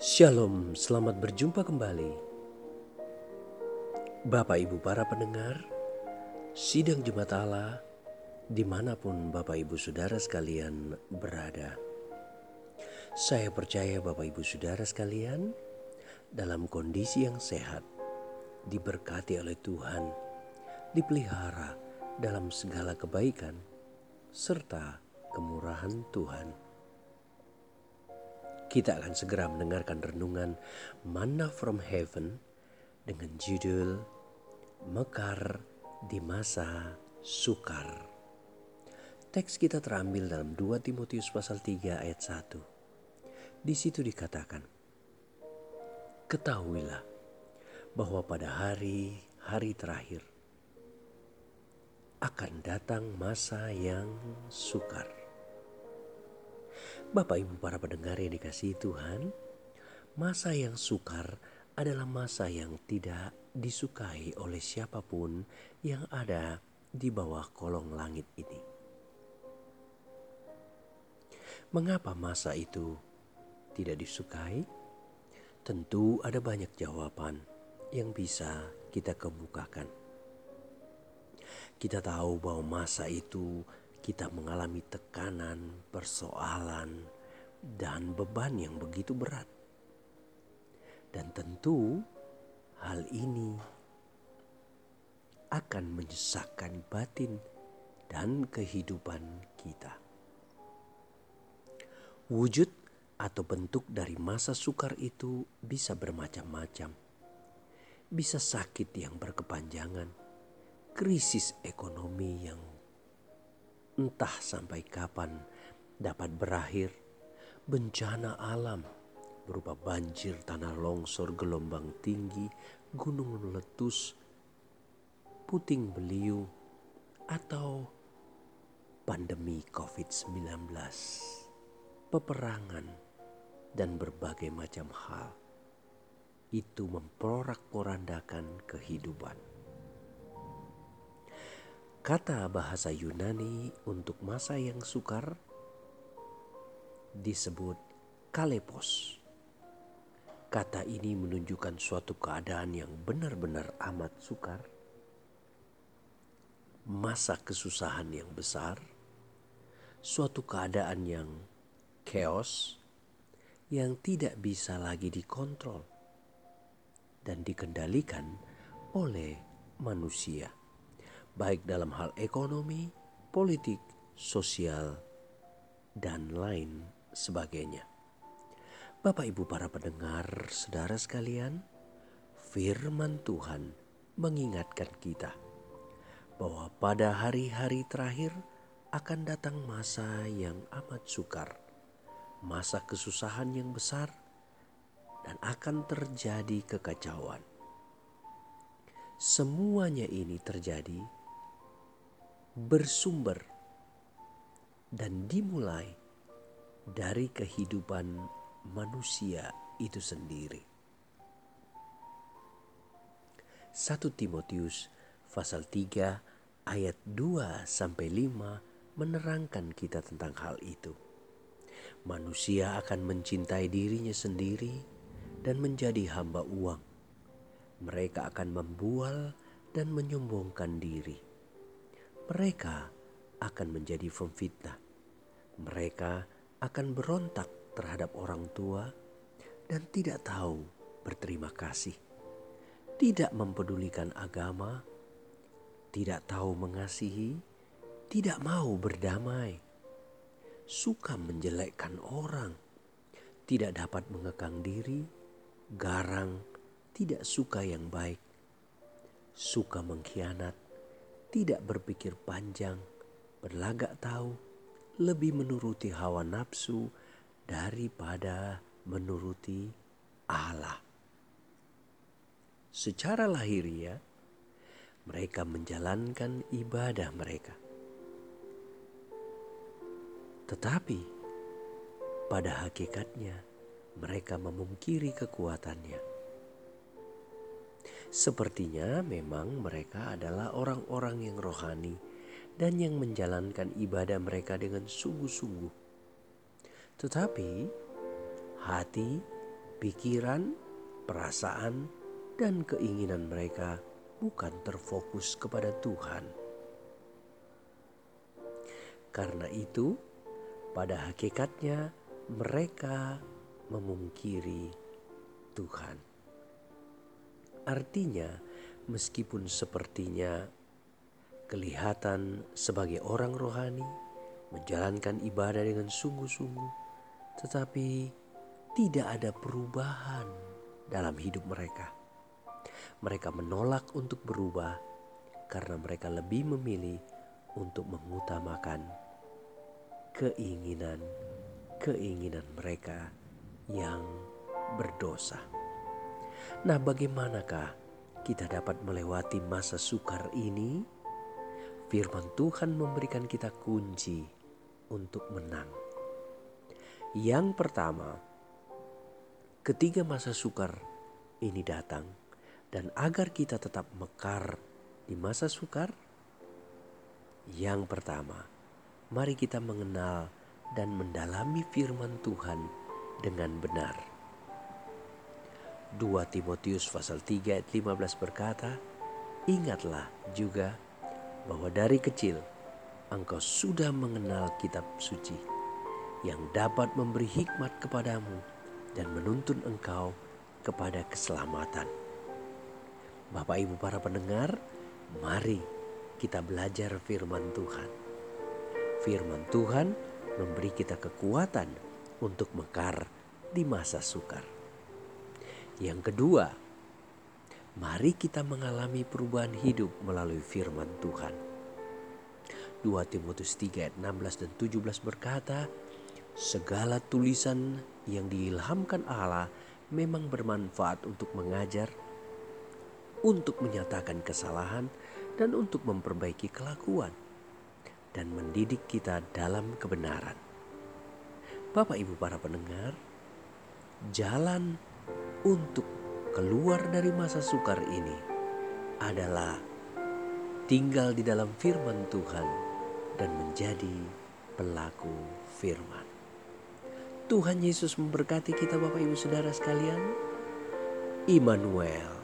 Shalom, selamat berjumpa kembali. Bapak Ibu para pendengar, sidang Jumat Allah di mana pun Bapak Ibu Saudara sekalian berada. Saya percaya Bapak Ibu Saudara sekalian dalam kondisi yang sehat, diberkati oleh Tuhan, dipelihara dalam segala kebaikan, serta kemurahan Tuhan. Kita akan segera mendengarkan renungan Manna from Heaven dengan judul Mekar di Masa Sukar. Teks kita terambil dalam 2 Timotius pasal 3 ayat 1. Di situ dikatakan, Ketahuilah bahwa pada hari-hari terakhir akan datang masa yang sukar. Bapak Ibu para pendengar yang dikasihi Tuhan, masa yang sukar adalah masa yang tidak disukai oleh siapa pun yang ada di bawah kolong langit ini. Mengapa masa itu tidak disukai? Tentu ada banyak jawaban yang bisa kita kemukakan. Kita tahu bahwa masa itu kita mengalami tekanan, persoalan, dan beban yang begitu berat. Dan tentu hal ini akan menyesakkan batin dan kehidupan kita. Wujud atau bentuk dari masa sukar itu bisa bermacam-macam. Bisa sakit yang berkepanjangan, krisis ekonomi yang entah sampai kapan dapat berakhir, bencana alam berupa banjir, tanah longsor, gelombang tinggi, gunung meletus, puting beliung, atau pandemi COVID-19 peperangan, dan berbagai macam hal. Itu memporak-porandakan kehidupan. Kata bahasa Yunani untuk masa yang sukar disebut kalepos. Kata ini menunjukkan suatu keadaan yang benar-benar amat sukar, masa kesusahan yang besar, suatu keadaan yang chaos yang tidak bisa lagi dikontrol dan dikendalikan oleh manusia, baik dalam hal ekonomi, politik, sosial, dan lain sebagainya. Bapak, ibu, para pendengar, saudara sekalian, firman Tuhan mengingatkan kita bahwa pada hari-hari terakhir akan datang masa yang amat sukar masa kesusahan yang besar, dan akan terjadi kekacauan. Semuanya ini terjadi bersumber dan dimulai dari kehidupan manusia itu sendiri. 1 Timotius pasal 3 ayat 2 sampai 5 menerangkan kita tentang hal itu manusia akan mencintai dirinya sendiri dan menjadi hamba uang. Mereka akan membual dan menyombongkan diri. Mereka akan menjadi pemfitnah. Mereka akan berontak terhadap orang tua dan tidak tahu berterima kasih. Tidak mempedulikan agama, tidak tahu mengasihi, tidak mau berdamai suka menjelekkan orang, tidak dapat mengekang diri, garang, tidak suka yang baik, suka mengkhianat, tidak berpikir panjang, berlagak tahu, lebih menuruti hawa nafsu daripada menuruti Allah. Secara lahiriah, mereka menjalankan ibadah mereka tetapi pada hakikatnya mereka memungkiri kekuatannya. Sepertinya memang mereka adalah orang-orang yang rohani dan yang menjalankan ibadah mereka dengan sungguh-sungguh. Tetapi hati pikiran, perasaan, dan keinginan mereka bukan terfokus kepada Tuhan. Karena itu, pada hakikatnya mereka memungkiri Tuhan. Artinya, meskipun sepertinya kelihatan sebagai orang rohani, menjalankan ibadah dengan sungguh-sungguh, tetapi tidak ada perubahan dalam hidup mereka. Mereka menolak untuk berubah karena mereka lebih memilih untuk mengutamakan keinginan-keinginan mereka yang berdosa. Nah, bagaimanakah kita dapat melewati masa sukar ini? Firman Tuhan memberikan kita kunci untuk menang. Yang pertama, ketika masa sukar ini datang, dan agar kita tetap mekar di masa sukar, yang pertama, mari kita mengenal dan mendalami firman Tuhan dengan benar. 2 Timotius pasal 3 ayat 15 berkata, Ingatlah juga bahwa dari kecil engkau sudah mengenal kitab suci yang dapat memberi hikmat kepadamu dan menuntun engkau kepada keselamatan. Bapak Ibu para pendengar, mari kita belajar firman Tuhan. Firman Tuhan memberi kita kekuatan untuk mekar di masa sukar. Yang kedua, mari kita mengalami perubahan hidup melalui firman Tuhan. 2 Timotius 3 ayat 16 dan 17 berkata, Segala tulisan yang diilhamkan Allah memang bermanfaat untuk mengajar, untuk menyatakan kesalahan, dan untuk memperbaiki kelakuan, dan mendidik kita dalam kebenaran. Bapak Ibu para pendengar, jalan untuk keluar dari masa sukar ini adalah tinggal di dalam firman Tuhan dan menjadi pelaku firman. Tuhan Yesus memberkati kita Bapak Ibu Saudara sekalian. Immanuel